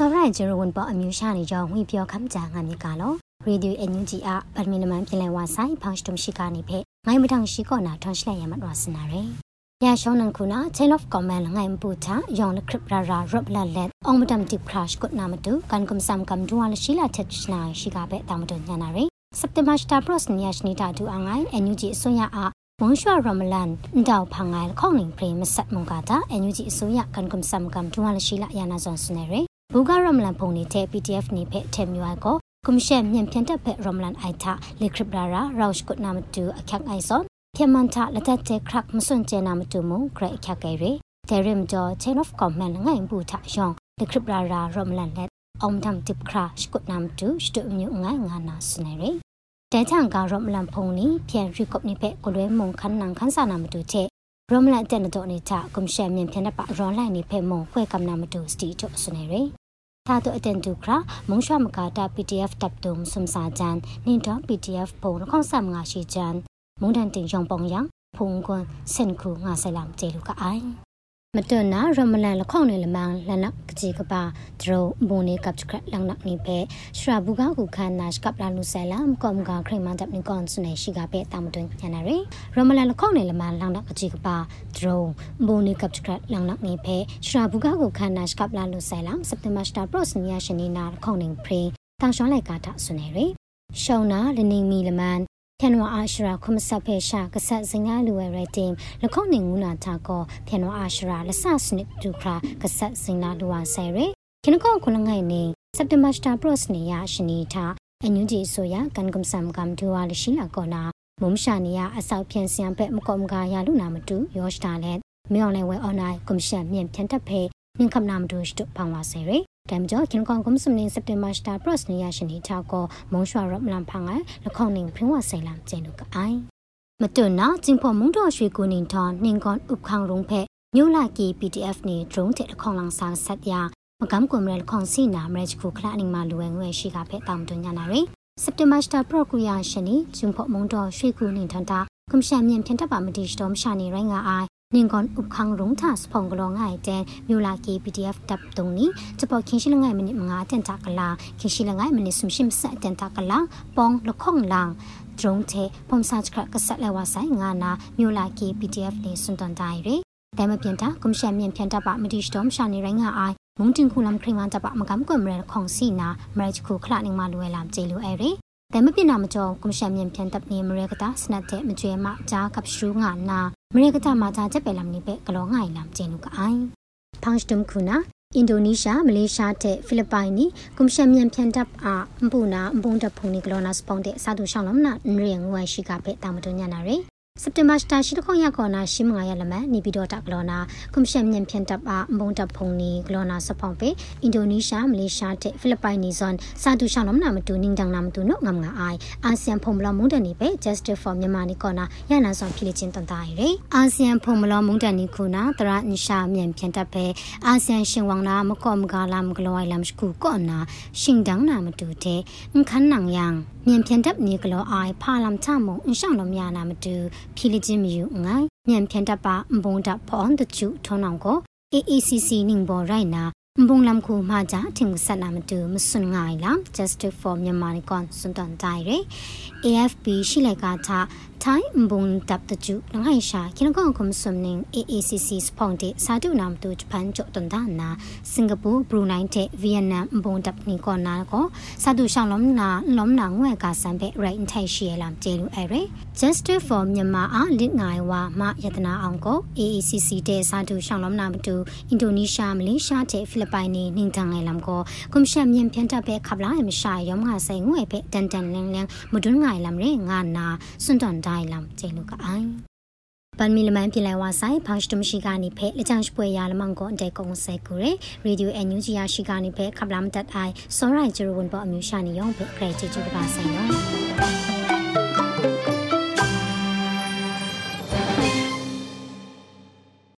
စောရိုင်ဂျရဝန်ပေါ်အမျိုးရှာနေကြောင်းဝေပြောခမ်းကြငါမြကလောရေဒီယိုအန်ယူဂျီအဗတ်မီနမန်ပြင်လဲဝါဆိုင်ဖောင်းစတုံရှိကနေဖဲငိုင်းမထောင်ရှိကောနာထောင်းရှလိုက်ရမတော်စနာရယ်ရရှောင်းနန်ခုနာ chain of command ငိုင်းပူချာယောင်လခရစ်ရာရာရော့လာလက်အောင်မတမ်တိခရရှ်ကုတ်နာမတူကန်ကွမ်ဆမ်ကမ်ဒူဝါလရှိလာချက်ချနာရှိကပဲတာမတူညာနာရယ်စက်တင်ဘာစတာပရော့စ်နီယရှနီတာဒူအငိုင်းအန်ယူဂျီအစွန်ရအားမုံရွှာရမလန်တောက်ဖငိုင်ခေါငင်ပရိမစတ်မုံကတာအန်ယူဂျီအစိုးရကန်ကွမ်ဆမ်ကမ်ဒူဝါလရှိလာယာနာဇွန်စနေရယ် ဘူဂရမလန်ပုံနေတဲ့ PDF နေဖက်ထဲမြွာကိုကွန်ရှက်မြန်ပြန်တက်ဖက်ရမလန်အိုက်တာလေခရစ်ရာရာရော့ရှ်ကုနာမတူအခက်အိုင်ဆွန်ပြမန်တာလက်တက်တဲ့ခရက်မစွန်ကျနာမတူမုံဂရက်အခက်ကေရီတဲရမ်ဂျော chain of command ငိုင်ဘူးထယောင်လေခရစ်ရာရာရမလန်လက်အောင်တမ်တစ်ခရာရှ်ကုနာမတူစတုမြုံငိုင်ငါနာစနေရီတဲချန်ကရမလန်ဖုန်နီပြန်ရီကော့နိဖက်ကိုလွဲမုံခန်းနန်ခန်းစာနာမတူတဲ့ ရမလန်တဲ့တော့နေချကွန်ရှက်မြန်ပြန်တဲ့ပါရောလိုက်နေဖက်မုံခွဲကမ်နာမတူစတီချောစနေရီသာတော့အတန်တူခရာမုံရွှမကာတာ PDF တပ်တုံစုံစာဂျန်နင်တော့ PDF ပုံခေါဆမ်ငါရှိဂျန်မုံတန်တင်ယောင်ပုံယံဖုန်ကွန်စင်ခုငါဆလမ်ကျေလူကအိုင် မတွနာရမလန်လခေါနေလမန်လနကကြီးကပါဒရိုဘုန်နေကပ်ချခလန်နနိပဲရှရာဘူကကူခန်နာရှကပ်လာလူဆဲလမ်ကောမ်ကခရိမန်တပ်နိကွန်စနေရှိကပဲတာမတွင်ညာနာရီရမလန်လခေါနေလမန်လန်နကကြီးကပါဒရိုဘုန်နေကပ်ချခလန်နနိပဲရှရာဘူကကူခန်နာရှကပ်လာလူဆဲလမ်စက်တင်ဘာစတာပရော့စနီယာရှနီနာခေါနေပရီတောင်ရှောင်းလိုက်ကာထဆွနေရီရှောင်းနာလနေမီလမန် ဖျန်ဝအာရှရာခုမဆပ်ဖေရှာကဆတ်စင်ငါလူဝဲရတင်လခုန်နေငူနာတာကောဖျန်ဝအာရှရာလဆစနစ်ဒူခရာကဆတ်စင်နာလူဝါဆယ်ရခင်ကောခုလငိုင်နေစက်တဘာစတာပရော့စနေယရှနီတာအညူဂျီဆိုရကန်ကမ်ဆမ်ကမ်ဒူဝါလရှိလာကောနာမုံရှာနီယအဆောက်ဖြန်စံဖက်မကောမကရလူနာမတူယောရှတာလက်မြောင်လဲဝဲအွန်လိုင်းကွန်ရှက်မြင့်ဖြန်တက်ဖေမြင့်ခမနာမတူရှတုဖောင်ဝါဆယ်ရ တမ်ကျော်ခင်ကောင်ကွန်စမနင်းစက်တင်ဘာစတာပရော့စနီယာရှင်ဒီထောက်ကိုမုံရွှာရမလန်ဖန်ငယ်လခေါနင်းဖင်းဝဆိုင်လမ်ကျင်းတို့ကအိုင်မတွနာကျင်းဖို့မုံတော်ရွှေကိုနင်းထွန်နင်းကွန်ဥခေါင်ရုံဖက်မြို့လာကီ PDF နေ drone တဲ့လခေါလန်ဆာဆက်ရမကမ်ကွန်ရလခေါစီနာမရချ်ခုခလာနင်းမလူဝဲငွေရှိကဖက်တောင်တွညာနာရယ်စက်တင်ဘာစတာပရော့ကူယာရှင်နီကျင်းဖို့မုံတော်ရွှေကိုနင်းထွန်တာကွန်ရှန်မြန်ဖြန်တပ်ပါမတိစတော်မရှာနေရိုင်းကအိုင် နင်ကွန်ဥခန်းရုံသာစဖုံကလောငိုင်တဲ့မြို့လာကီ PDF တပ်တုံနီချပခင်ရှိလငိုင်မနစ်ငါတန်တာကလာခင်ရှိလငိုင်မနစ်ဆုရှိမဆက်တန်တာကလာပေါင်လခေါင်လန်ဒရုံတဲ့ပုံစာချကဆက်လဲဝဆိုင်ငါနာမြို့လာကီ PDF လေးစွန်တန်တိုင်းရတဲမပြန်တာကွန်ရှန်မြန်ပြန်တပ်ပါမတိစတော်မရှာနေရိုင်းငါအိုင်မုန်တင်ခုလမ်ခရင်မန်တပ်ပါမကမ်ကွမ်ရခေါင်စီနာမရချခုခလာနေမှာလွယ်လာကျေလူအဲရတဲမပြနာမကျော်ကွန်ရှန်မြန်ပြန်တပ်နေမရကတာစနတ်တဲ့မကျွဲမဂျာကပ်ရှူငါနာ မရေကတာမာတာချက်ပဲလမ်နိပဲကလောငိုင်လမ်ကျင်းနုကအိုင်ဖောင်းစတုမ်ခုနာအင်ဒိုနီးရှားမလေးရှားတဲ့ဖိလစ်ပိုင်နီကွန်ရှန်မြန်ဖြန်တပ်အာမပူနာအပုံတပ်ဖုန်နီကလောနာစပုံတဲ့စာသူရှောင်းလုံးနာနရေငွေရှိကပဲတာမတုညနာရယ် စက်တင်ဘာစတာရှိတခေါရကောနာရှိမငါရလမနေပြီးတော့တကလောနာကွန်ရှန်မြန်ဖြန်တပ်အာမုံတပ်ဖုန်နီကလောနာစဖောင်ပေအင်ဒိုနီးရှားမလေးရှားတဲ့ဖိလစ်ပိုင်နီဇွန်စာတူရှောင်းလုံးနာမတူနင်းတန်နာမတူနော့ငမ်ငါအိုင်အာဆီယံဖုံမလောမုန်တန်နီပဲ justice for မြန်မာနီကောနာရနာဆောင်ဖိလိချင်းတန်တာရယ်အာဆီယံဖုံမလောမုန်တန်နီခုနာတရအင်ရှာမြန်ဖြန်တပ်ပဲအာဆီယံရှင်ဝမ်နာမကောမကလာမကလောအိုင်လမ်စကူကောနာရှင်တန်းနာမတူတဲ့ခန်းနန်ယံ မြန်ဖြန်တပ်နီကလောအိုင်ဖာလမ်ချမုံအင်ရှောင်းလုံးများနာမတူဖိလိချင်းမီယူငိုင်းမြန်ဖြန်တပ်ပါဘုံတပ်ဖောန်တချူထုံအောင်ကို AACC နင်းဘော်ရိုင်နာ ဘုံလမ်ခုမှာကြထင်ဆက်နာမတူမစွန်ငိုင်လာ Justice for Myanmar ကွန်စွန်တန်တိုင်ရ AFP ရှိလိုက်ကထားထိုင်းဘုံတပ်တကျလငိုင်ရှာကိနကောင်ကွန်ဆွမ်နင်း AACC စဖောင်တေစာတုနမ်တူဂျပန်ကျတန်ဒါနာစင်ကာပူဘရူနိုင်းတဲ့ဗီယက်နမ်ဘုံတပ်နီကောနာကိုစာတုရှောင်းလုံးနာလုံးနာငွဲ့ကဆန်ပဲ right ထိုင်ရှိရလမ်ကျေလူအဲရ Justice for Myanmar အလစ်ငိုင်ဝါမယတနာအောင်ကို AACC တဲ့စာတုရှောင်းလုံးနာမတူအင်ဒိုနီးရှားမလေးရှားတဲ့ဖိလစ်ပိုင်နေနင်းတန်ငယ်လမ်ကိုကွန်ရှန်မြန်ပြန်တပ်ပဲခပ်လာမရှာရောငါဆိုင်ငွဲ့ပဲတန်တန်လင်းလင်းမဒွန်းငိုင်လမ်ရဲငါနာစွန်တန်တိုင်းလမ်ကျေလူကအိုင်ပန်မီလမန်ပြလိုက်ဝါဆိုင်ဖောင်းစတမရှိကနေဖဲလက်ချောင်းပွဲရလမန်ကိုအတဲကုံဆဲကူရရေဒီယိုအန်ယူဂျီယာရှိကနေဖဲခပ်လာမတတ်အိုင်စောရိုင်ဂျရဝန်ပေါ်အမျိုးရှာနေရောဖဲခရိုက်ချီချူကပါဆိုင်ရော